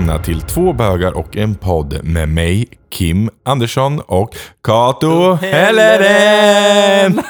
välkomna till Två bögar och en podd med mig, Kim Andersson och Kato Helleren.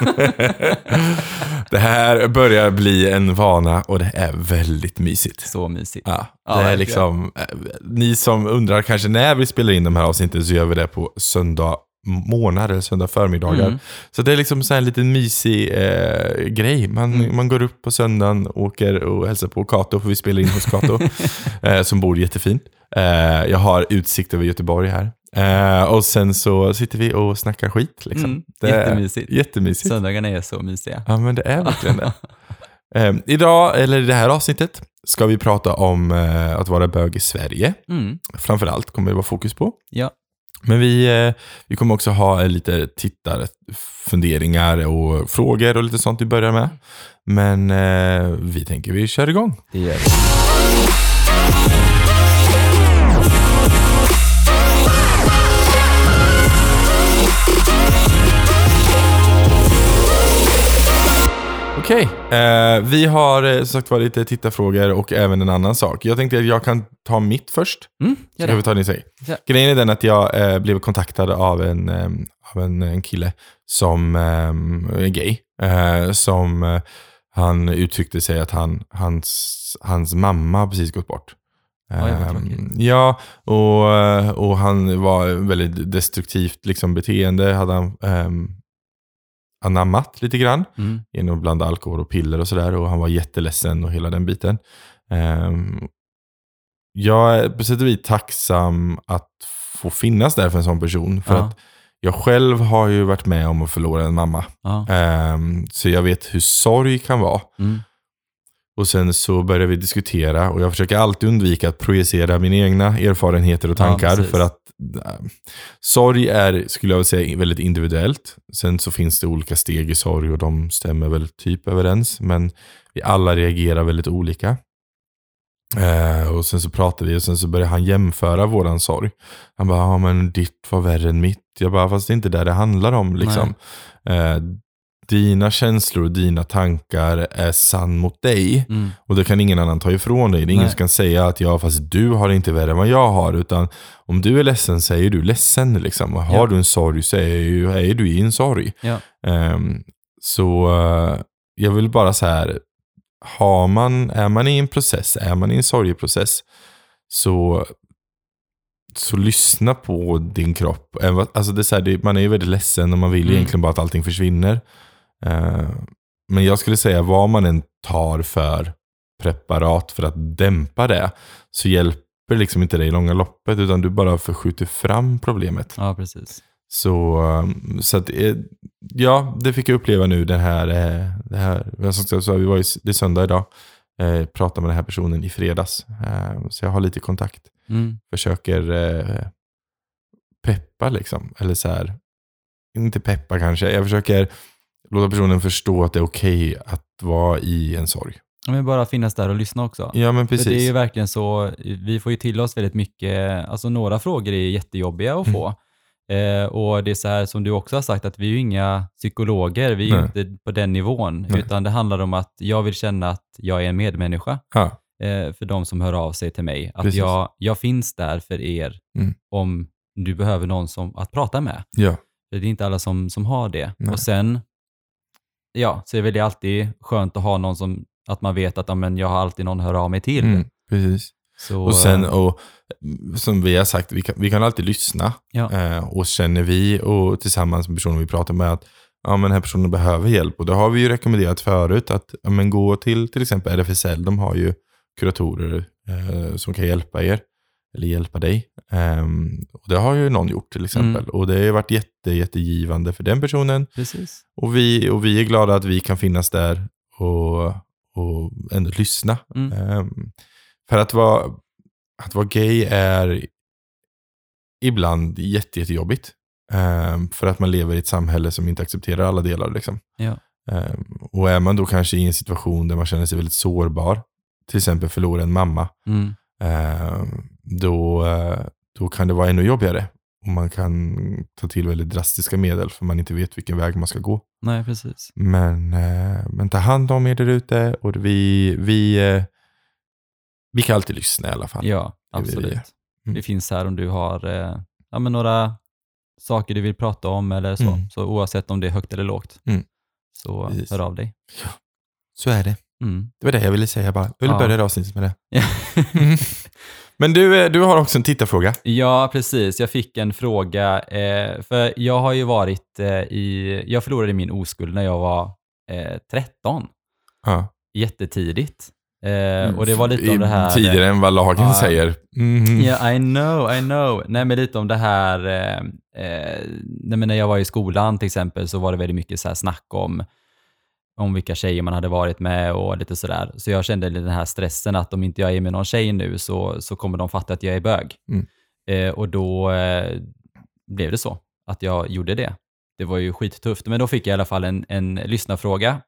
det här börjar bli en vana och det är väldigt mysigt. Så mysigt. Ja, Ja, det är verkligen. liksom, eh, ni som undrar kanske när vi spelar in de här avsnitten så gör vi det på söndag morgnar söndag förmiddagar. Mm. Så det är liksom så en liten mysig eh, grej. Man, Mm. man går upp på söndagen, åker och hälsar på Kato, för vi spelar in hos Kato, eh, som bor jättefint. Eh, jag har utsikt över Göteborg här. Eh, och sen så sitter vi och snackar skit. Liksom. Mm, Det är jättemysigt. Jättemysigt. Söndagarna är så mysiga. Ja, men det är verkligen det. Eh, idag, eller i det här avsnittet, ska vi prata om eh, att vara bög i Sverige. Mm. Framförallt kommer det vara fokus på. Ja. Men vi, eh, vi kommer också ha eh, lite tittarfunderingar och frågor och lite sånt vi börjar med. Men eh, vi tänker vi kör igång. Det gör vi. Okej, eh, vi har eh, som sagt var lite tittarfrågor och även en annan sak. Jag tänkte att jag kan ta mitt först. Mm, Så kan vi ta din säg. Ja. Grejen är den att jag eh, blev kontaktad av en, eh, av en, en kille som eh, är gay. Eh, som eh, han uttryckte sig att han, hans, hans mamma precis gått bort. Eh, tråkigt. ja, och, eh, och han var väldigt destruktivt liksom, beteende. Hade han ehm, anammat lite grann Mm. genom att blanda alkohol och piller och sådär. Och han var jätteledsen och hela den biten. Ehm, jag är på sätt och vis tacksam att få finnas där för en sån person. För Ja. att jag själv har ju varit med om att förlora en mamma. Ja. Ehm, så jag vet hur sorg kan vara. Mm. Och sen så börjar vi diskutera och jag försöker alltid undvika att projicera mina egna erfarenheter och Ja, tankar. precis. för att äh, sorg är, skulle jag vilja säga, väldigt individuellt. Sen så finns det olika steg i sorg och de stämmer väl typ överens. Men vi alla reagerar väldigt olika. Eh, och sen så pratar vi och sen så börjar han jämföra våran sorg. Han bara, ja men ditt var värre än mitt. Jag bara, fast det är inte det det handlar om liksom. Eh, dina känslor och dina tankar är sann mot dig. Mm. Och det kan ingen annan ta ifrån dig. Det är ingen som kan säga att ja, fast du har det inte värre än vad jag har. Utan om du är ledsen så är du ledsen. Liksom. Och har Ja. du en sorg så är, är du i en sorg. Ja. Ehm, så eh, jag vill bara så här, har man, är man i en process, är man i en sorgeprocess, så, så lyssna på din kropp. Alltså det är här, man är ju väldigt ledsen och man vill Mm. egentligen bara att allting försvinner. Eh, men jag skulle säga vad man än tar för preparat för att dämpa det, så hjälper liksom inte det i långa loppet, utan du bara förskjuter fram problemet. ja, precis. Så, um, så att, eh, ja, det fick jag uppleva nu den här, eh, det här jag som så vi var ju, det är söndag idag, eh, pratade med den här personen i fredags. Eh, så jag har lite kontakt, Mm. försöker eh, peppa liksom, eller så här, inte peppa kanske, jag försöker låta personen förstå att det är okej att vara i en sorg. Men bara finnas där och lyssna också. Ja men För det är precis. ju verkligen så, vi får ju till oss väldigt mycket, alltså några frågor är jättejobbiga att Mm. få. Eh, och det är så här som du också har sagt, att vi är ju inga psykologer, vi är ju inte på den nivån, Nej. utan det handlar om att jag vill känna att jag är en medmänniska Ja, eh, för de som hör av sig till mig. Att Precis. jag, jag finns där för er Mm. om du behöver någon som, att prata med. ja, det är inte alla som, som har det. Nej. Och sen, ja, så är väl det alltid skönt att ha någon som, att man vet att ja, men jag har alltid någon att höra av mig till. mm, precis. Så, Och sen, eh, och, som vi har sagt, vi kan, vi kan alltid lyssna. ja, Eh, och känner vi och tillsammans med personen vi pratar med att ja, men den här personen behöver hjälp. Och det har vi ju rekommenderat förut att ja, men gå till till exempel RFSL. De har ju kuratorer eh, som kan hjälpa er. Eller hjälpa dig. Ehm, och det har ju någon gjort till exempel. Mm. Och det har ju varit jätte, jättegivande för den personen. precis. Och vi, och vi är glada att vi kan finnas där och, och ändå lyssna. Mm. Ehm, för att vara, att vara gay är ibland jätte, jättejobbigt. Ehm, för att man lever i ett samhälle som inte accepterar alla delar. Liksom. Ja. Och är man då kanske i en situation där man känner sig väldigt sårbar, till exempel förlora en mamma, Mm. Då, eh, då kan det vara ännu jobbigare. Och man kan ta till väldigt drastiska medel för man inte vet vilken väg man ska gå. Nej, precis. Men, eh, men ta hand om er där ute och vi, vi, eh, vi kan alltid lyssna i alla fall. Ja, absolut. Mm. Vi finns här om du har ja, men några saker du vill prata om eller så. Mm. Så oavsett om det är högt eller lågt, Mm. så Precis. hör av dig. Så är det. Mm. Det var det jag ville säga bara. Jag ville Ja. börja avsnittet med det. Mm. Men du, eh, du har också en tittarfråga. Ja, precis. Jag fick en fråga, eh, för jag har ju varit eh, i, jag förlorade min oskuld när jag var eh, 13, Ja. jättetidigt. Eh, och det var lite om det här... Tidigare än vad lagen Ja. säger. Mhm. Ja, I know, I know. Nej, men lite om det här, eh, eh, nej, men när jag var i skolan till exempel så var det väldigt mycket så här snack om, om vilka tjejer man hade varit med och lite sådär. Så jag kände den här stressen att om inte jag är med någon tjej nu så, så kommer de fatta att jag är bög. Mm. Eh, och då eh, blev det så, att jag gjorde det. Det var ju skittufft, men då fick jag i alla fall en, en lyssnarfråga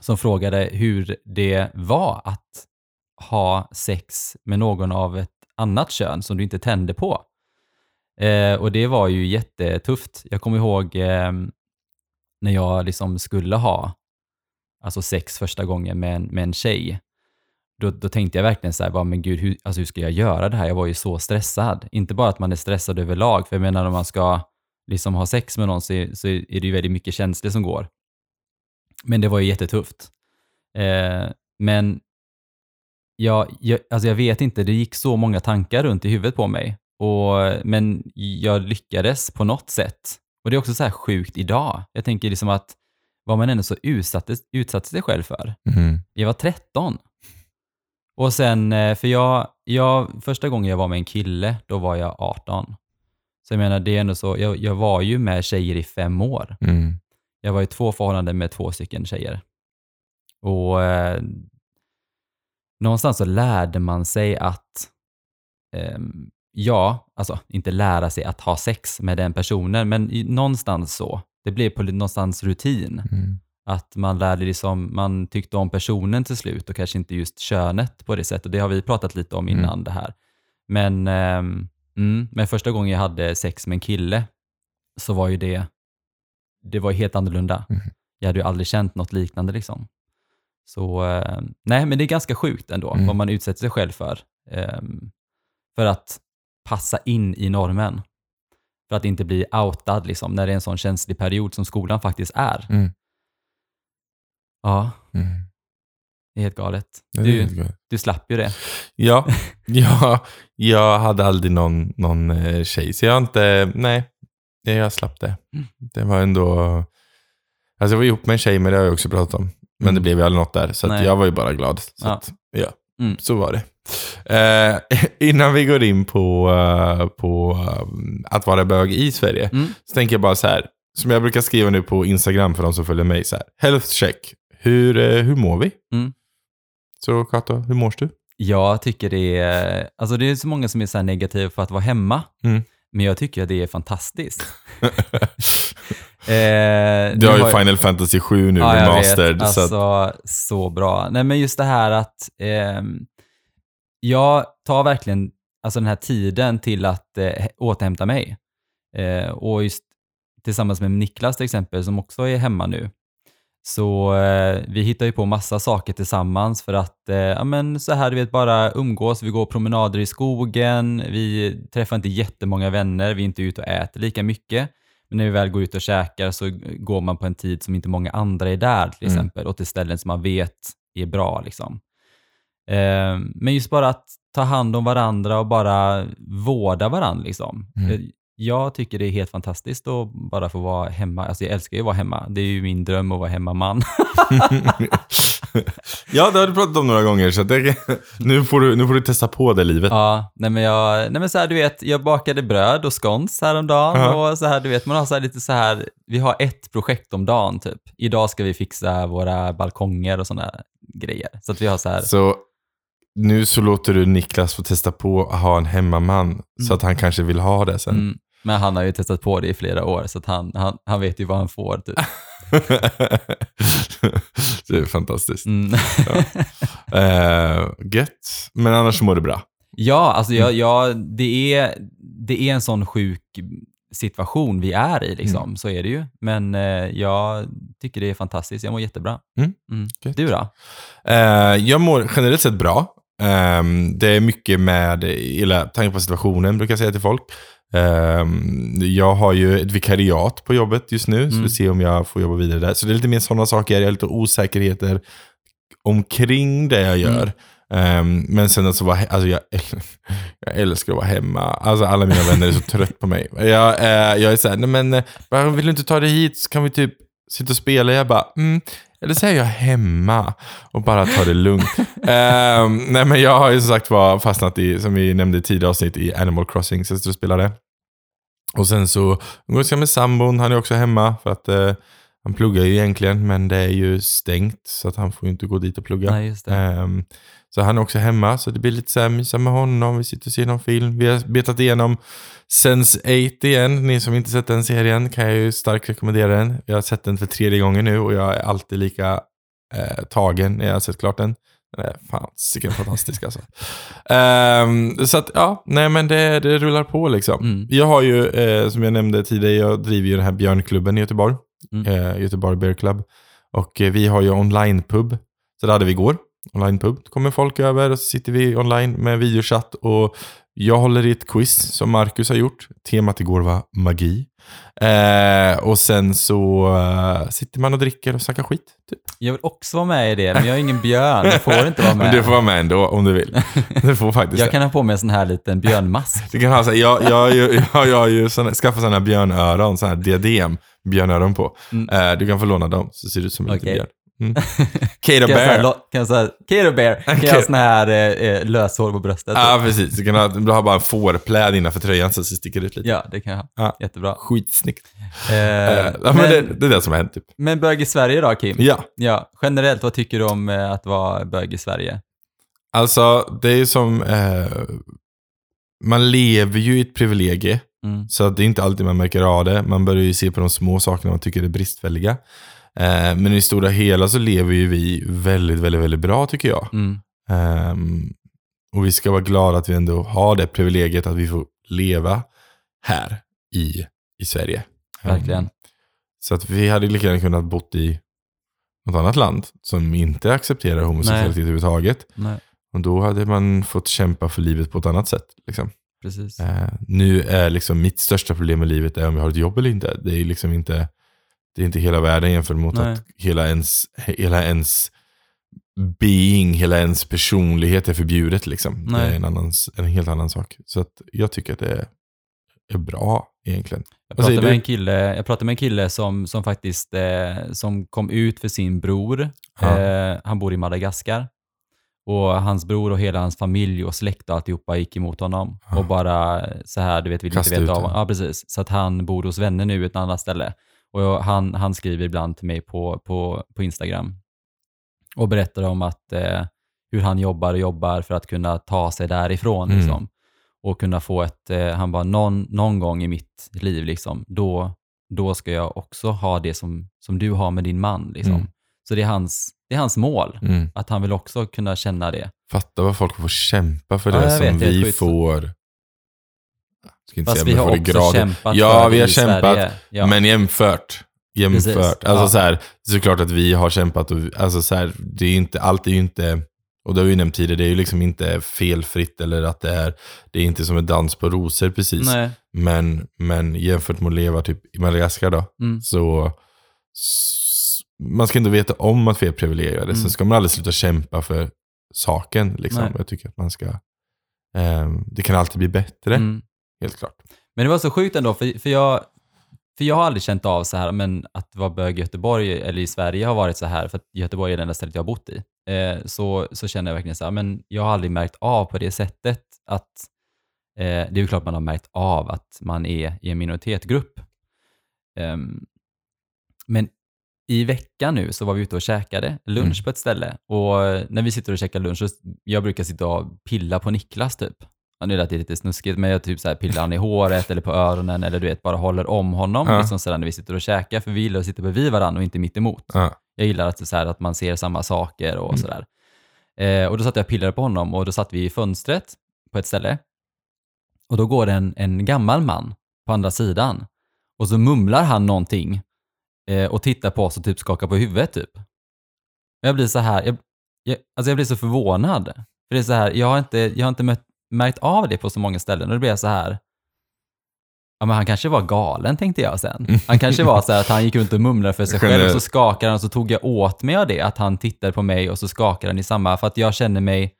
som frågade hur det var att ha sex med någon av ett annat kön som du inte tände på. Eh, och det var ju jättetufft. Jag kommer ihåg eh, när jag liksom skulle ha alltså sex första gången med en, med en tjej. Då, då tänkte jag verkligen så här, bara, men gud, hur, alltså hur ska jag göra det här? Jag var ju så stressad. Inte bara att man är stressad överlag, för jag menar om man ska liksom ha sex med någon så, är- så är det ju väldigt mycket känslor som går. Men det var ju jättetufft. Eh, men jag, jag, alltså jag vet inte, det gick så många tankar runt i huvudet på mig. Och, men jag lyckades på något sätt. Och det är också så här sjukt idag. Jag tänker liksom att vad man ändå så utsatte, utsatte sig själv för. Mhm. Jag var 13. Och sen, eh, för jag, jag, första gången jag var med en kille, då var jag 18. Så jag menar, det är ändå så, jag, jag var ju med tjejer i fem år. Mm. Jag var i två förhållanden med två stycken tjejer. Och eh, någonstans så lärde man sig att, ehm, ja, alltså inte lära sig att ha sex med den personen, men någonstans så. Det blev på någonstans rutin. Mm. Att man lärde liksom, man tyckte om personen till slut och kanske inte just könet på det sättet. Det har vi pratat lite om innan det här. Men, ehm, mm, men första gången jag hade sex med en kille så var ju det, det var helt annorlunda. Mhm. Jag hade ju aldrig känt något liknande liksom. Så eh, nej, men det är ganska sjukt ändå Mm. vad man utsätter sig själv för. ehm, för att passa in i normen. För att inte bli outad liksom, när det är en sån känslig period som skolan faktiskt är. Mm. Ja, Mm. det är helt galet. Du, helt gott. du slapp ju det. Ja, ja, jag hade aldrig någon, någon eh, tjej, så jag har inte, nej, jag slapp det. Mm. Det var ändå, alltså jag var ihop med en tjej, men det har jag också pratat om. Men Mm. det blev ju aldrig något där, så jag var ju bara glad. Så Ja. att, ja, Mm. så var det. Eh, innan vi går in på, eh, på eh, att vara bög i Sverige, Mm. så tänker jag bara så här, som jag brukar skriva nu på Instagram för de som följer mig, så här, health check. Hur, eh, hur mår vi? Mm. Så Kato, hur mår du? Jag tycker det är, alltså det är så många som är så här negativa för att vara hemma. Mm. Men jag tycker att det är fantastiskt. Eh, Du har ju Final Fantasy 7 nu Ja, med jag Mastered. vet. så Alltså, så bra. Nej, men just det här att ehm, jag tar verkligen alltså den här tiden till att eh, återhämta mig. Eh, och just tillsammans med Niklas till exempel, som också är hemma nu. Så eh, vi hittar ju på massa saker tillsammans för att, eh, ja men så här du vet, bara umgås, vi går promenader i skogen, vi träffar inte jättemånga vänner, vi är inte ute och äter lika mycket. Men när vi väl går ut och käkar så går man på en tid som inte många andra är där till Mm. exempel och till ställen som man vet är bra. Liksom. Eh, men just bara att ta hand om varandra och bara vårda varandra. Liksom. Mm. Eh, Jag tycker det är helt fantastiskt att bara få vara hemma. Alltså jag älskar ju att vara hemma. Det är ju min dröm att vara hemmaman. ja, det har du pratat om några gånger, så det, nu, får du, nu får du testa på det livet. ja, nej men, jag, nej men så här, du vet, jag bakade bröd och scones häromdagen Ja. och så här, du vet, man har så här lite så här, vi har ett projekt om dagen typ. Idag ska vi fixa våra balkonger och sådana grejer. Så att vi har så här, Så nu så låter du Niklas få testa på att ha en hemmaman, så att han kanske vill ha det sen. mm, men han har ju testat på det i flera år så att han, han, han vet ju vad han får typ. det är fantastiskt. Mm. Uh, gött, men annars mår du bra. Ja, alltså jag, Mm. jag, det, är, det är en sån sjuk situation vi är i, liksom. Mm. så är det ju. Men eh, jag tycker det är fantastiskt, jag mår jättebra. Mm, gött. Du då? Eh, jag mår generellt sett bra. Ehm, det är mycket med, eller tanke på situationen brukar jag säga till folk. Ehm, jag har ju ett vikariat på jobbet just nu, så Mm. vi ser om jag får jobba vidare där. Så det är lite mer sådana saker, jag har lite osäkerheter omkring det jag gör. Ehm, men sen alltså, alltså jag, jag älskar att vara hemma. Alltså alla mina vänner är så trött på mig. Jag, eh, jag är såhär, nej men eh, vill du inte ta dig hit så kan vi typ sitta och spela. Jag bara, mm, eller så är jag hemma och bara tar det lugnt. Ehm, nej men jag har ju som sagt var fastnat i, som vi nämnde i tidigare avsnitt, i Animal Crossing. Så jag sitter och sen så umgås jag med sambon, han är också hemma för att eh, han pluggar ju egentligen, men det är ju stängt så att han får ju inte gå dit och plugga. Nej. Ehm, så han är också hemma, så det blir lite så här mysa med honom. Vi sitter och ser någon film. Vi har betat igenom Sense8 igen. Ni som inte sett den serien kan jag ju starkt rekommendera den. Jag har sett den för tredje gången nu och jag är alltid lika eh, tagen när jag har sett klart den. Den är fan sicken fantastisk alltså. Ehm, så att ja, nej men det, det rullar på liksom. Mm. Jag har ju, eh, som jag nämnde tidigare, jag driver ju den här björnklubben i Göteborg. Mm. Eh, Göteborg Bear Club. Och eh, vi har ju online-pub. Så det hade vi igår. Online-pub. Kommer folk över och så sitter vi online med videochatt. Och jag håller i ett quiz som Marcus har gjort. Temat igår var magi. Eh, och sen så eh, sitter man och dricker och snackar skit. Typ. Jag vill också vara med i det, men jag är ingen björn. Jag får inte vara med. Men du får vara med ändå om du vill. Du får faktiskt jag kan ha på mig en sån här liten björnmask. Du kan ha så här, jag, jag, jag, jag, jag ju såna, skaffat sådana björnöron, sådana här diadem, björnöron på. Mm. Eh, du kan få låna dem, så ser du ut som en liten Okej. björn. Mm. Kato Bear. kan jag säga, Kato Bear, kan jag ha sån här eh, eh, löshår på bröstet? Ja, precis. Du kan ha, du har bara en fårpläd innanför tröjan så det sticker ut lite. Ja, det kan jag ha. Ja. Jättebra. Skitsnyggt. Eh, Eh, ja, men, men det, det är det som har hänt typ. men bög i Sverige då, Kim? Ja, Ja, generellt, vad tycker du om eh, att vara bög i Sverige? alltså det är ju som... Eh, man lever ju i ett privilegie. Mm. Så att det är inte alltid man märker av det. Man börjar ju se på de små sakerna man tycker är bristfälliga. Eh, men i det stora hela så lever ju vi väldigt, väldigt, väldigt bra tycker jag. Mm. Ehm, och vi ska vara glada att vi ändå har det privilegiet att vi får leva här i, i Sverige. Ehm, Verkligen. så att vi hade lika gärna kunnat bott i något annat land som inte accepterar homosexualitet Nej. överhuvudtaget. Nej, Och då hade man fått kämpa för livet på ett annat sätt. Liksom. precis. Eh, nu är liksom mitt största problem i livet är om jag har ett jobb eller inte. Det är liksom inte, det är inte hela världen jämfört mot Nej. att hela ens, hela ens being, hela ens personlighet är förbjudet. Liksom. Det är en, annan, en helt annan sak. Så att jag tycker att det är, är bra egentligen. Jag pratade, med en kille, jag pratade med en kille som, som faktiskt eh, som kom ut för sin bror. Ja. Eh, han bor i Madagaskar. Och hans bror och hela hans familj och släkt och alltihopa gick emot honom. Ja. Och bara så här, du vet, vill inte Kasta ut veta av honom. Ja, precis. Så att han bor hos vänner nu i ett annat ställe. Och jag, han, han skriver ibland till mig på, på, på Instagram och berättar om att eh, hur han jobbar och jobbar för att kunna ta sig därifrån. Mm. Liksom. Och kunna få ett, eh, han bara, någon, någon gång i mitt liv, liksom, då, då ska jag också ha det som, som du har med din man. Liksom. Mm. Så det är, hans, det är hans mål, Mm. att han vill också kunna känna det. Fatta vad folk får kämpa för Ja, det som vet, vi får. Ska inte Fast säga, vi har också gratis. kämpat Ja, för vi har kämpat. Ja. Men jämfört. Jämfört. Precis, Alltså ja. så här, såklart att vi har kämpat och alltså så här, det är inte, allt är ju inte, och det har vi ju nämnt tidigare, det är ju liksom inte felfritt eller att det är, det är inte som en dans på rosor precis. Nej. Men, men jämfört med att leva typ i Madagaskar då, Mm. så s- man ska ändå veta om att vi är privilegierade. Mm. Sen ska man aldrig sluta kämpa för saken. Liksom. Nej. Jag tycker att man ska, ehm, det kan alltid bli bättre, Mm. Helt klart. Men det var så sjukt ändå, för, för, jag, för jag har aldrig känt av så här, men att vara bög i Göteborg eller i Sverige har varit så här, för att Göteborg är det enda stället jag har bott i. Eh, så, så känner jag verkligen så här, men jag har aldrig märkt av på det sättet att, eh, det är ju klart man har märkt av att man är i en minoritetsgrupp. Ehm, men i veckan nu så var vi ute och käkade lunch Mm. på ett ställe och när vi sitter och käkar lunch, så jag brukar sitta och pilla på Niklas typ. Ja, nu lät det lite snuskigt, men jag typ så här pillar han i håret eller på öronen eller du vet, bara håller om honom Ja. liksom sådär när vi sitter och käkar, för vi gillar att sitta bredvid varandra och inte mitt emot. Ja. Jag gillar att, så här, att man ser samma saker och Mm. sådär. Eh, och då satt jag och pillade på honom och då satt vi i fönstret på ett ställe. Och då går det en, en gammal man på andra sidan och så mumlar han någonting eh, och tittar på oss och typ skakar på huvudet typ. Jag blir så här, jag, jag, alltså jag blir så förvånad. För det är så här, jag har inte, jag har inte mött, märkt av det på så många ställen och då blir jag så här, ja men han kanske var galen tänkte jag sen. Han kanske var så här att han gick runt och mumlade för sig själv och så skakade han och så tog jag åt mig av det, att han tittade på mig och så skakade han i samma, för att jag känner mig,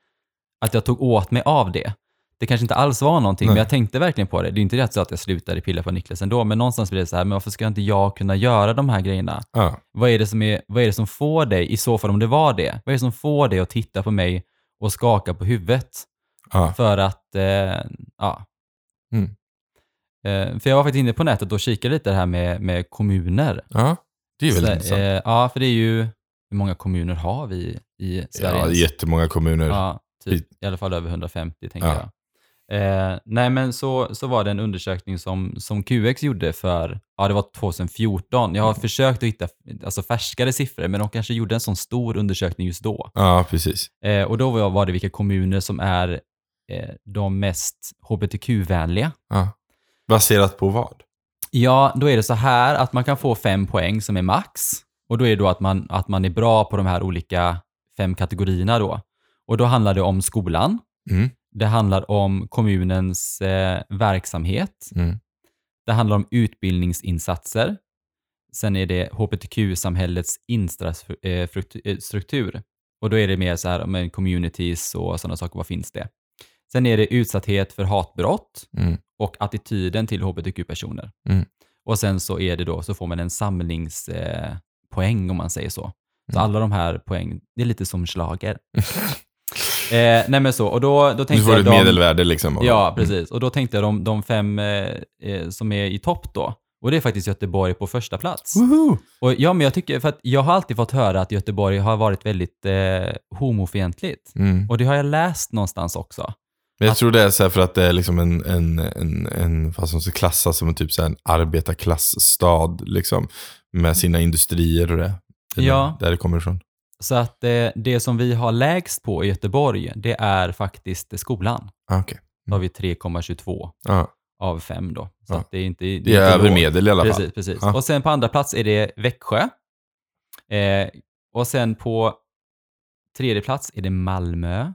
att jag tog åt mig av det. Det kanske inte alls var någonting, Nej. men jag tänkte verkligen på det. Det är inte rätt så att jag slutade pilla på Niklas ändå, men någonstans blir det så här, men varför ska inte jag kunna göra de här grejerna? Ja. Vad är, det som är, vad är det som får dig, i så fall om det var det, vad är det som får dig att titta på mig och skaka på huvudet? Ja. För att, eh, ja. Mm. Eh, för jag var faktiskt inne på nätet och kikade lite det här med, med kommuner. ja, det är väldigt Så, intressant. eh, ja, för det är ju, hur många kommuner har vi i Sverige? Ja, jättemånga kommuner. Ja, typ, i alla fall över 150 tänker Ja. jag. Eh, nej men så, så var det en undersökning som, som QX gjorde för, ja det var 2014. Jag har Mm. försökt att hitta alltså, färskare siffror, men de kanske gjorde en sån stor undersökning just då. Ja, precis. Eh, och då var det vilka kommuner som är de mest hbtq-vänliga. Ja. Baserat på vad? Ja, då är det så här att man kan få fem poäng som är max. Och då är det då att man, att man är bra på de här olika fem kategorierna då. Och då handlar det om skolan. Mm. Det handlar om kommunens eh, verksamhet. Mm. Det handlar om utbildningsinsatser. Sen är det hbtq-samhällets infrastruktur. Och då är det mer så här, men communities och sådana saker, vad finns det? Sen är det utsatthet för hatbrott Mm. och attityden till hbtq-personer. Mm. Och sen så är det då, så får man en samlingspoäng eh, om man säger så. Så Mm. alla de här poäng, det är lite som slager. eh, nej men så, och då, då Du tänkte får jag ett de, medelvärde liksom. Ja, Mm. precis. Och då tänkte jag de, de fem eh, eh, som är i topp då. Och det är faktiskt Göteborg på första plats. Woho! Och ja, men jag tycker, för att jag har alltid fått höra att Göteborg har varit väldigt eh, homofientligt. Mm. Och det har jag läst någonstans också. Men jag Att- tror det är så för att det är liksom en, en, en, en vad som ska klassas som en typ så en arbetarklassstad liksom. Med sina industrier och det. det är Ja. Där det kommer ifrån. Så att eh, det som vi har lägst på i Göteborg, det är faktiskt skolan. Ah, Okej. Då har vi 3,22 Ja. av 5 då. Så att det är inte... Det är inte över lågt. medel i alla fall. Precis, precis. Ja. Och sen på andra plats är det Växjö. Eh, och sen på tredje plats är det Malmö.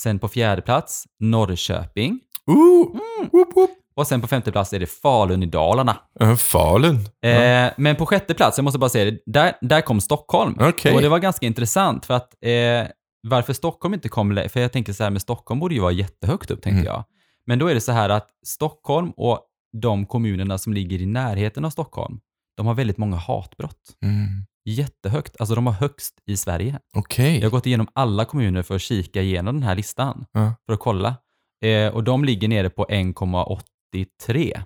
Sen på fjärde plats Norrköping. Ooh! Woop, woop. Och sen på femte plats är det Falun i Dalarna. Uh, Falun. Ja. Eh, men på sjätte plats, jag måste bara säga det, där, där kom Stockholm. Okej. Och det var ganska intressant för att eh, varför Stockholm inte kom, för jag tänkte så här, men Stockholm borde ju vara jättehögt upp tänkte Mm. jag. Men då är det så här att Stockholm och de kommunerna som ligger i närheten av Stockholm, de har väldigt många hatbrott. Mm. Jättehögt, alltså de har högst i Sverige. Okej. Jag har gått igenom alla kommuner för att kika igenom den här listan, Ja. för att kolla. Eh, och de ligger nere på 1,83.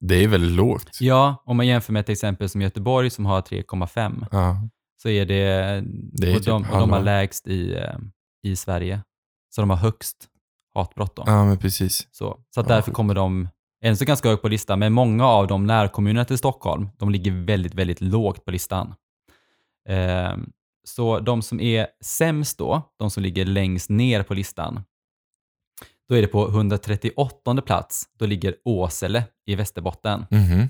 Det är väldigt lågt. Ja, om man jämför med till exempel som Göteborg som har 3,5 Ja. så är det, Det är och, typ de, och de har lägst i, eh, i Sverige. Så de har högst hatbrott då. ja, men precis. Så, så att Ja, därför sjukt. kommer de, än så ganska högt på listan, men många av de närkommunerna till Stockholm, de ligger väldigt, väldigt lågt på listan. Eh, så de som är sämst då, de som ligger längst ner på listan, då är det på 138 plats, då ligger Åsele i Västerbotten. Mhm.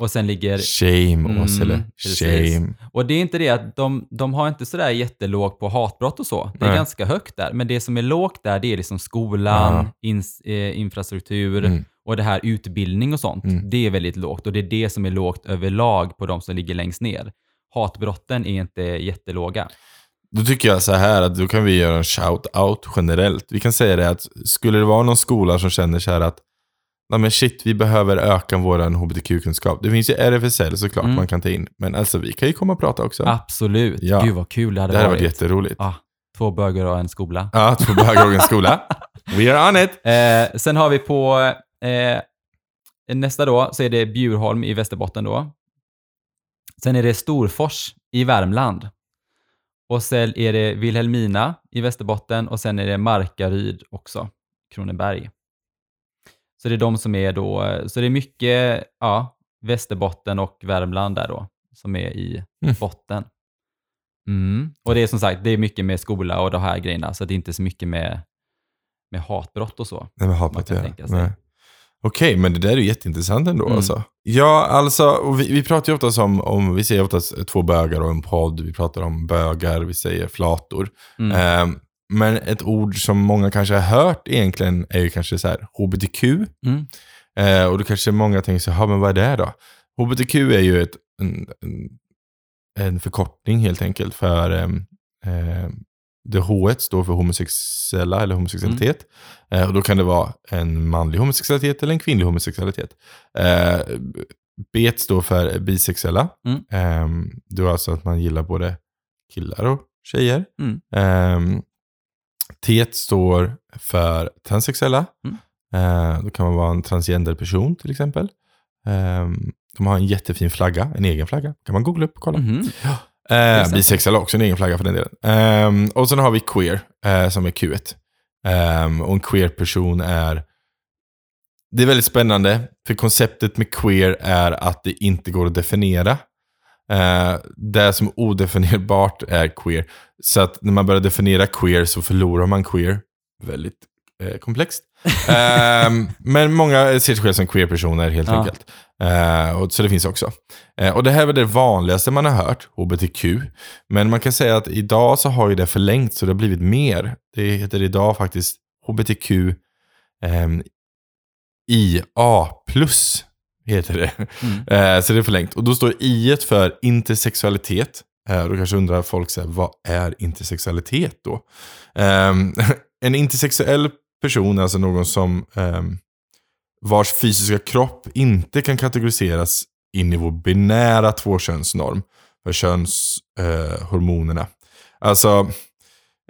Och sen ligger Shame, Mm, Åsele. Shame. Och det är inte det att de, de har inte sådär jättelågt på hatbrott och så. Det är Nej. ganska högt där. Men det som är lågt där, det är liksom skolan, ins, eh, infrastruktur Mm. och det här utbildning och sånt. Mm. Det är väldigt lågt och det är det som är lågt överlag på de som ligger längst ner. Hatbrotten är inte jättelåga. Då tycker jag så här att då kan vi göra en shout-out generellt. Vi kan säga det att skulle det vara någon skola som känner så här att Nej men shit, vi behöver öka vår hbtq-kunskap. Det finns ju RFSL såklart Mm. man kan ta in. Men alltså vi kan ju komma och prata också. Absolut. Ja. Gud vad kul det hade det här har varit. varit jätteroligt. ah, två bögar och en skola. Ja, två bögar och en skola. We are on it! Eh, sen har vi på eh, nästa då, så är det Bjurholm i Västerbotten då. Sen är det Storfors i Värmland. Och sen är det Vilhelmina i Västerbotten och sen är det Markaryd också, Kronoberg. Så det är de som är då, så det är mycket, ja, Västerbotten och Värmland där då, som är i Mm. botten. Mm. Och det är som sagt, det är mycket med skola och de här grejerna, så det är inte så mycket med, med hatbrott och så. Nej, Man hatbrott ja. Okej, men det där är ju jätteintressant ändå Mm. alltså. Ja, alltså, vi, vi pratar ju oftast om, om, vi säger oftast två bögar och en podd, vi pratar om bögar, vi säger flator. Mm. Ehm, Men ett ord som många kanske har hört egentligen är ju kanske så här HBTQ. Mm. Eh, och då kanske många tänker så här, "Ja, men vad är det då? HBTQ är ju ett, en, en, en förkortning helt enkelt för eh, det H står för homosexuella eller homosexualitet. Eh, och då kan det vara en manlig homosexualitet eller en kvinnlig homosexualitet. Eh, B står för bisexuella. Mm. Eh, det är alltså att man gillar både killar och tjejer. Mm. Eh, T står för transsexuella. Mm. Eh, då kan man vara en transgender person till exempel. Eh, de har en jättefin flagga, en egen flagga. kan man googla upp och kolla. Eh, bisexuella har också en egen flagga för den delen. Ehm, och sen har vi queer, eh, som är Q1. Ehm, och en queer-person är... Det är väldigt spännande, för konceptet med queer är att det inte går att definiera. Eh, det som är odefinierbart är queer. Så att när man börjar definiera queer så förlorar man queer. Väldigt eh, komplext. Ehm, men många ser sig själva som queer-personer helt Ja. enkelt. Eh, och, så det finns också. Eh, och det här är det vanligaste man har hört, HBTQ. Men man kan säga att idag så har ju det förlängts så det har blivit mer. Det heter idag faktiskt HBTQ ehm, IA+. Heter det. Mm. Eh, så det är förlängt. Och då står I för intersexualitet. Då kanske undrar folk, så här, vad är intersexualitet då? Ehm, en intersexuell person alltså någon som eh, vars fysiska kropp inte kan kategoriseras in i vår binära tvåkönsnorm för könshormonerna. Eh, alltså,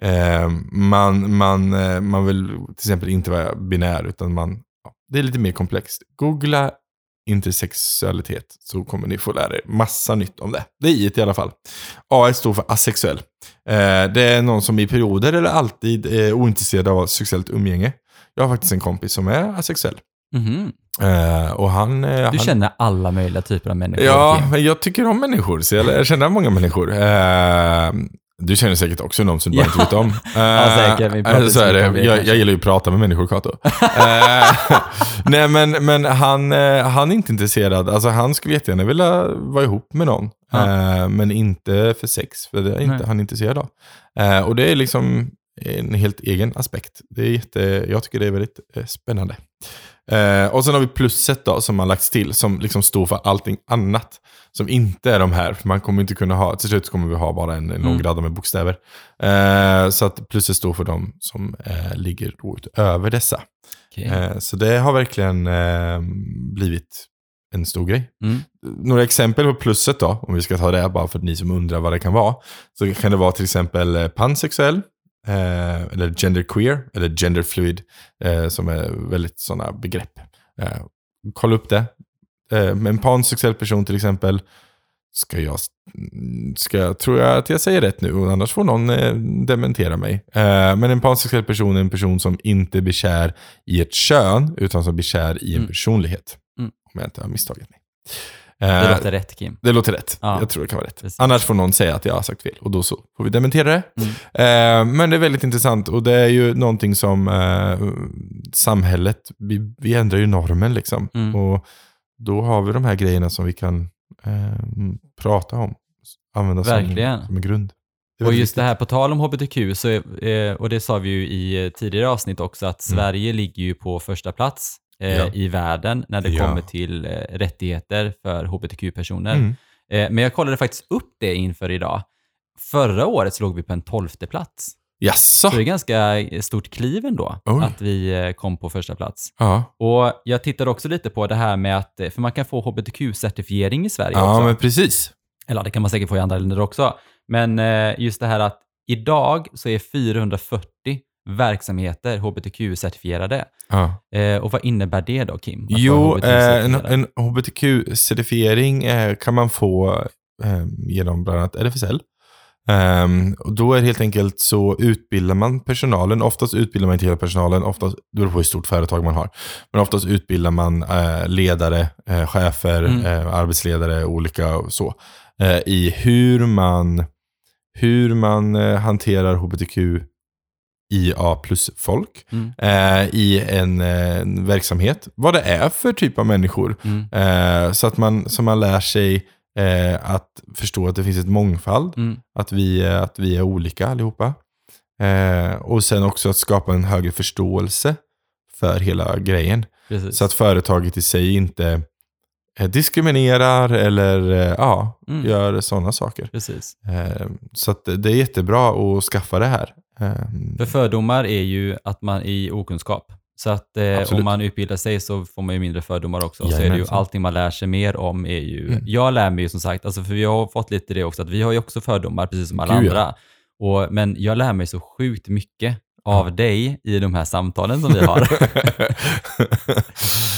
eh, man, man, eh, man vill till exempel inte vara binär, utan man, ja, det är lite mer komplext. Googla intersexualitet så kommer ni få lära er massa nytt om det. Det är i i alla fall. A står för asexuell. Eh, det är någon som i perioder eller alltid är ointresserad av sexuellt umgänge. Jag har faktiskt en kompis som är asexuell. Mhm. Eh, och han, eh, Du han känner alla möjliga typer av människor. Ja, men jag tycker om människor. Så jag känna många människor. Eh, du känner säkert också någon som du bara Ja. inte vet om. Eh, Ja, säkert. Vi pratar så är det. det Jag, jag gillar ju att prata med människor, Kato. Eh, Nej, men, men han, eh, han är inte intresserad. Alltså, han skulle jättegärna vilja vara ihop med någon. Ja. Eh, men inte för sex, för det är inte Nej. han är intresserad av. Eh, och det är liksom en helt egen aspekt. Det är jätte, jag tycker det är väldigt eh, spännande. Eh, och sen har vi plusset då, som har lagts till, som liksom står för allting annat. Som inte är de här, för man kommer inte kunna ha, till slut kommer vi ha bara en, en lång Mm. radda med bokstäver. Eh, så att plusset står för de som eh, ligger då utöver dessa. Okej. Eh, så det har verkligen eh, blivit en stor grej. Mm. Några exempel på plusset då, om vi ska ta det bara för ni som undrar vad det kan vara. Så kan det vara till exempel eh, pansexuell, eh, eller genderqueer, eller genderfluid, eh, som är väldigt sådana begrepp. Eh, kolla upp det. Eh, en pansexuell person till exempel, ska jag, ska jag, tror jag att jag säger rätt nu, annars får någon eh, dementera mig. Eh, men en pansexuell person är en person som inte blir kär i ett kön, utan som blir kär i en Mm. personlighet. Mm. Om jag inte har misstagit mig. Det Eh, låter rätt Kim. det låter rätt. Ja. Jag tror det kan vara rätt. Precis. Annars får någon säga att jag har sagt fel och då så får vi dementera det. Mm. Eh, men det är väldigt intressant och det är ju någonting som eh, samhället, vi, vi ändrar ju normen liksom. Mm. Och då har vi de här grejerna som vi kan eh, prata om. Använda som, Verkligen. som en grund. Och just det här, på tal om hbtq, så, och det sa vi ju i tidigare avsnitt också, att Mm. Sverige ligger ju på första plats eh, Ja. i världen när det Ja. kommer till eh, rättigheter för hbtq-personer. Mm. Eh, men jag kollade faktiskt upp det inför idag. Förra året så låg vi på en tolfte plats. Jaså? Så det är ganska stort kliv ändå, Oj. att vi eh, kom på första plats. Ja, Och jag tittade också lite på det här med att, eh, för man kan få hbtq-certifiering i Sverige ja också. men precis. Eller det kan man säkert få i andra länder också. Men eh, just det här att idag så är 440 verksamheter hbtq-certifierade. Ja. Eh, och vad innebär det då, Kim? Jo, eh, en, en HBTQ-certifiering eh, kan man få eh, genom bland annat RFSL. Ehm, och då är det helt enkelt så utbildar man personalen, oftast utbildar man inte hela personalen, oftast, det beror på hur stort företag man har, men oftast utbildar man eh, ledare, eh, chefer, Mm. arbetsledare, olika och så, i hur man, hur man hanterar HBTQ IA plus-folk Mm. eh, i en, eh, en verksamhet. Vad det är för typ av människor. Mm. Eh, så att man, så man lär sig eh, att förstå att det finns ett mångfald. Mm. Att, vi, eh, att vi är olika allihopa. Eh, och sen också att skapa en högre förståelse för hela grejen. Precis. Så att företaget i sig inte diskriminerar eller eh, ja, Mm. gör sådana saker. Precis. Eh, så det är jättebra att skaffa det här. Eh, För fördomar är ju att man är i okunskap. Så att eh, om man utbildar sig så får man ju mindre fördomar också. Så är det ju allting man lär sig mer om är ju... Mm. Jag lär mig ju som sagt, alltså för vi har fått lite det också, att vi har ju också fördomar precis som alla Gud, ja. andra. Och, men jag lär mig så sjukt mycket av dig i de här samtalen som vi har.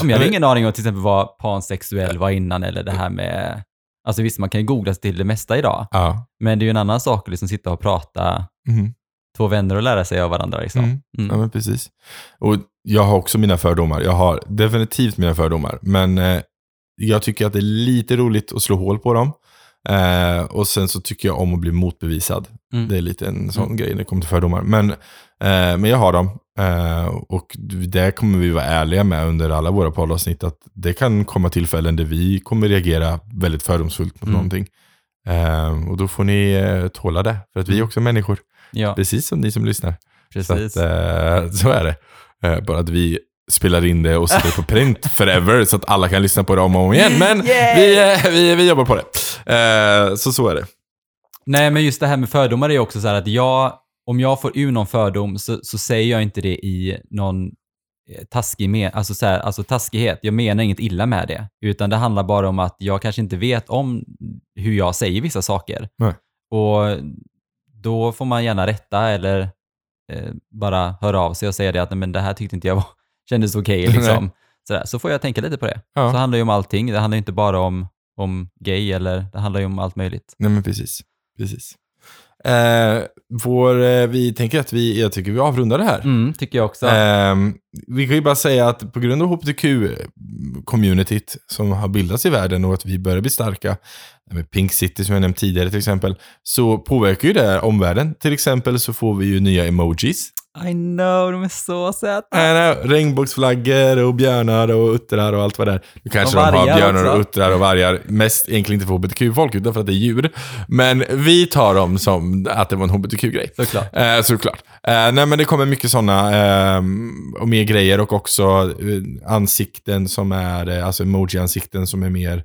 jag hade ingen aning om till exempel vad pansexuell var innan eller det här med... Alltså visst, man kan ju googla sig till det mesta idag, ja. men det är ju en annan sak att liksom sitta och prata Mhm. två vänner och lära sig av varandra. Liksom. Mm. Mm. Ja, men precis. Och jag har också mina fördomar. Jag har definitivt mina fördomar. Men eh, jag tycker att det är lite roligt att slå hål på dem. Eh, och sen så tycker jag om att bli motbevisad. Mm. Det är lite en sån grej när det kommer till fördomar. Men, eh, men jag har dem. Eh, och det kommer vi vara ärliga med under alla våra poddavsnitt. Att det kan komma tillfällen där vi kommer reagera väldigt fördomsfullt mot Mm. någonting. Eh, och då får ni eh, tåla det. För att vi är också människor. Ja, Precis som ni som lyssnar. precis. Så, att, eh, så är det. Bara att vi spelar in det och sätter det på print forever så att alla kan lyssna på det om och om igen. Men vi, eh, vi, vi jobbar på det. Eh, så så är det. Nej, men just det här med fördomar är också så här att jag, om jag får ur någon fördom så, så säger jag inte det i någon eh, taskig men, alltså, så här, alltså taskighet. Jag menar inget illa med det, utan det handlar bara om att jag kanske inte vet om hur jag säger vissa saker. Nej. Och då får man gärna rätta eller eh, bara höra av sig och säga det att "Nej, men det här tyckte inte jag var, kändes okej. liksom. Sådär. Så får jag tänka lite på det. Ja. Så handlar det ju om allting. Det handlar inte bara om, om gay eller det handlar ju om allt möjligt. Nej men precis. precis. Eh, vår, eh, vi tänker att vi, jag tycker vi avrundar det här. Mm, tycker jag också. Ehm, vi kan ju bara säga att på grund av hbtq-communityt som har bildats i världen och att vi börjar bli starka, med Pink City som jag nämnt tidigare till exempel, så påverkar ju det här omvärlden. Till exempel så får vi ju nya emojis. I know, de är så söta. Regnbågsflaggor och björnar och uttrar och allt vad det är. Nu kanske Och de har björnar och också. uttrar och vargar, mest egentligen inte för hbtq-folk utan för att det är djur. Men vi tar dem som att det var en hbtq-grej. Såklart. Eh, såklart. Eh, nej men det kommer mycket sådana eh, och mer grejer och också eh, ansikten som är, eh, alltså emoji-ansikten som är mer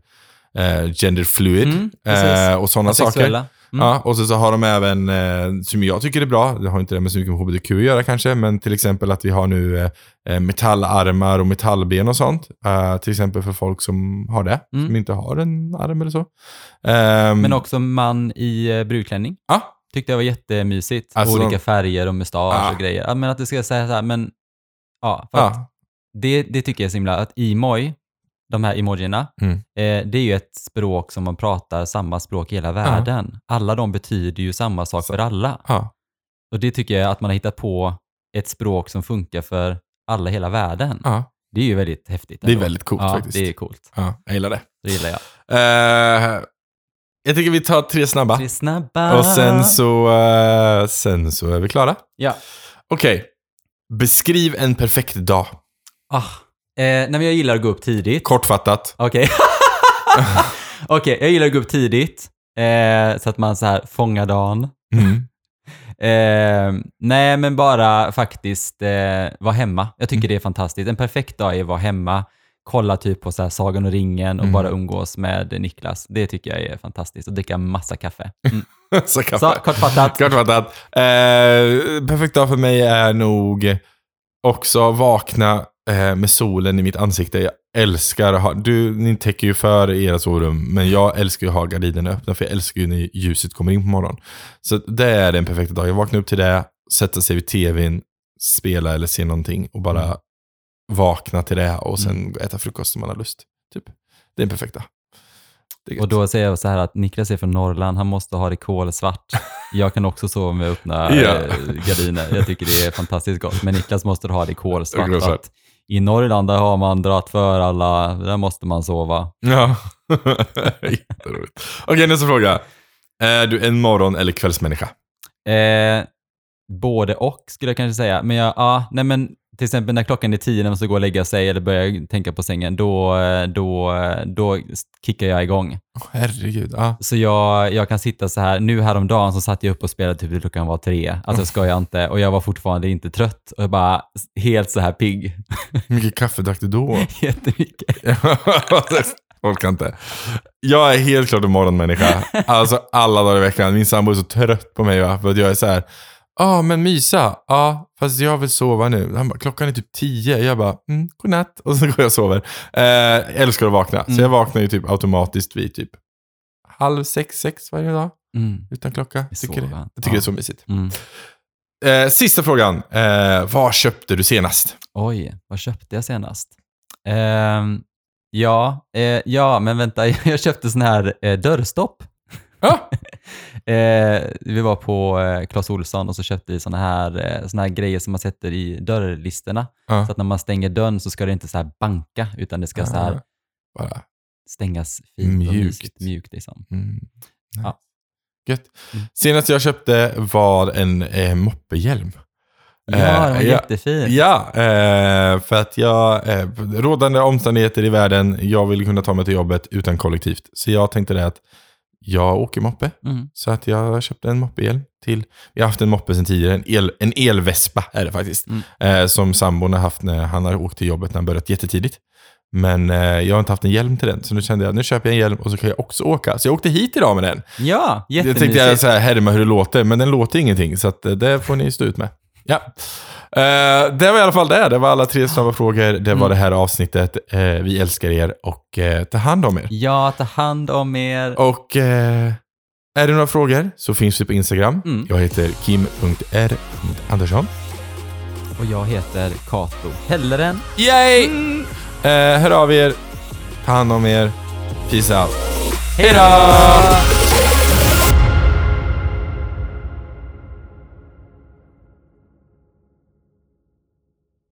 eh, gender fluid Mm, eh, och sådana saker. Mm. Ja, och så, så har de även, eh, som jag tycker är bra, det har inte det med så mycket med hbtq att göra kanske, men till exempel att vi har nu eh, eh, metallarmar och metallben och sånt. Eh, till exempel för folk som har det, Mm. som inte har en arm eller så. Ehm, Men också man i eh, brudklänning. ja, Tyckte jag var jättemysigt. Alltså, Olika färger och mustasch Ja. och grejer. Men att det ska säga så här, men ja, för ja, det, det tycker jag är så himla, att emoj, de här emojierna, Mm. eh, det är ju ett språk som man pratar samma språk i hela världen. Alla de betyder ju samma sak för alla. ja, Och det tycker jag att man har hittat på ett språk som funkar för alla i hela världen. ja. Det är ju väldigt häftigt. Det är ändå. väldigt coolt ja, faktiskt. det är coolt. ja, jag gillar det. Det gillar jag. Eh, jag tycker vi tar tre snabba. Är snabba. Och sen så, eh, sen så är vi klara. Ja. Okej. Beskriv en perfekt dag. Ah. Eh, nej, men jag gillar att gå upp tidigt. Kortfattat. Okej. Okej, jag gillar att gå upp tidigt. Eh, så att man så här fångar dagen. Mm. Eh, nej, men bara faktiskt eh, vara hemma. Jag tycker Mm. det är fantastiskt. En perfekt dag är att vara hemma, kolla typ på så här Sagan och ringen och Mm. bara umgås med Niklas. Det tycker jag är fantastiskt. Och dricka massa kaffe. Mm. så kaffe. Så, kortfattat. Kortfattat. Eh, perfekt dag för mig är nog också vakna med solen i mitt ansikte. Jag älskar att ha, du, ni täcker ju för era sovrum, men jag älskar ju att ha gardinerna öppna, för jag älskar ju när ljuset kommer in på morgonen. Så det är den perfekta dagen. Jag vaknar upp till det, sätta sig vid tvn, spela eller se någonting och bara Mm. vakna till det och sen äta frukost om man har lust. Typ. Det är den perfekta. Är. Och då säger jag så här att Niklas är från Norrland, han måste ha det kolsvart. Jag kan också sova med öppna Ja. eh, gardiner. Jag tycker det är fantastiskt gott. Men Niklas måste ha det kolsvart. I Norrland där har man dragit för alla, där måste man sova. Ja, jätteroligt. Okej, nästa fråga. Är du en morgon eller kvällsmänniska? Eh, både och skulle jag kanske säga. Men jag, ja, nej men till exempel när klockan är tio när man ska gå och lägga sig eller börja tänka på sängen, då, då, då kickar jag igång. Herregud. Ja. Så jag, jag kan sitta så här, nu häromdagen så satt jag upp och spelade typ till klockan var tre. Alltså ska jag inte. Och jag var fortfarande inte trött och jag bara helt så här pigg. Hur mycket kaffe drack du då? Jättemycket. Orkar inte. Jag är helt klart en morgonmänniska. Alltså alla dagar i veckan. Min sambo är så trött på mig va? för att jag är så här. Ja, ah, men mysa. Ja, fast jag vill sova nu. Han bara, klockan är typ tio. Jag bara, mm, godnatt. Och så går jag och sover. Eh, älskar att vakna. Så Mm. jag vaknar ju typ automatiskt vid typ halv sex, sex varje dag. Mm. Utan klocka. Är Tycker så det. Jag tycker Ja. det är så mysigt. Mm. Eh, sista frågan. Eh, vad köpte du senast? Oj, vad köpte jag senast? Ehm, ja, eh, ja, men vänta, jag köpte sån här eh, dörrstopp. Ja, Eh, vi var på eh, Clas Ohlson och så köpte vi såna här, eh, såna här grejer som man sätter i dörrlisterna. Ja. Så att när man stänger dörren så ska det inte så här banka, utan det ska så här bara. stängas fint och Mjukt. mysigt, mjukt. Liksom. Mm. Ja. Gött. Mm. Senast jag köpte var en eh, moppehjälm. Ja, Eh, den var jättefin. Ja, eh, för att jag, eh, rådande omständigheter i världen, jag vill kunna ta mig till jobbet utan kollektivt. Så jag tänkte det att jag åker moppe. Mm. Så att jag köpte en moppehjälm till, vi har haft en moppe sedan tidigare, en, el, en elvespa är det faktiskt. Mm. Eh, som sambon har haft när han har åkt till jobbet när han börjat jättetidigt. Men eh, jag har inte haft en hjälm till den, så nu kände jag nu köper jag en hjälm och så kan jag också åka. Så jag åkte hit idag med den. Ja, Jag tänkte jättemysigt. jag så här, härma hur det låter, men den låter ingenting. Så att, eh, det får ni stå ut med. Ja. Eh, det var i alla fall det. Det var alla tre snabba frågor. Det var Mm. det här avsnittet. Eh, vi älskar er och eh, ta hand om er. Ja, ta hand om er. Och är det några frågor så finns vi på Instagram. Mm. Jag heter kim.r.andersson. Och jag heter Kato Helleren. Yay! Eh, hör av er. Ta hand om er. Peace out. Hej då!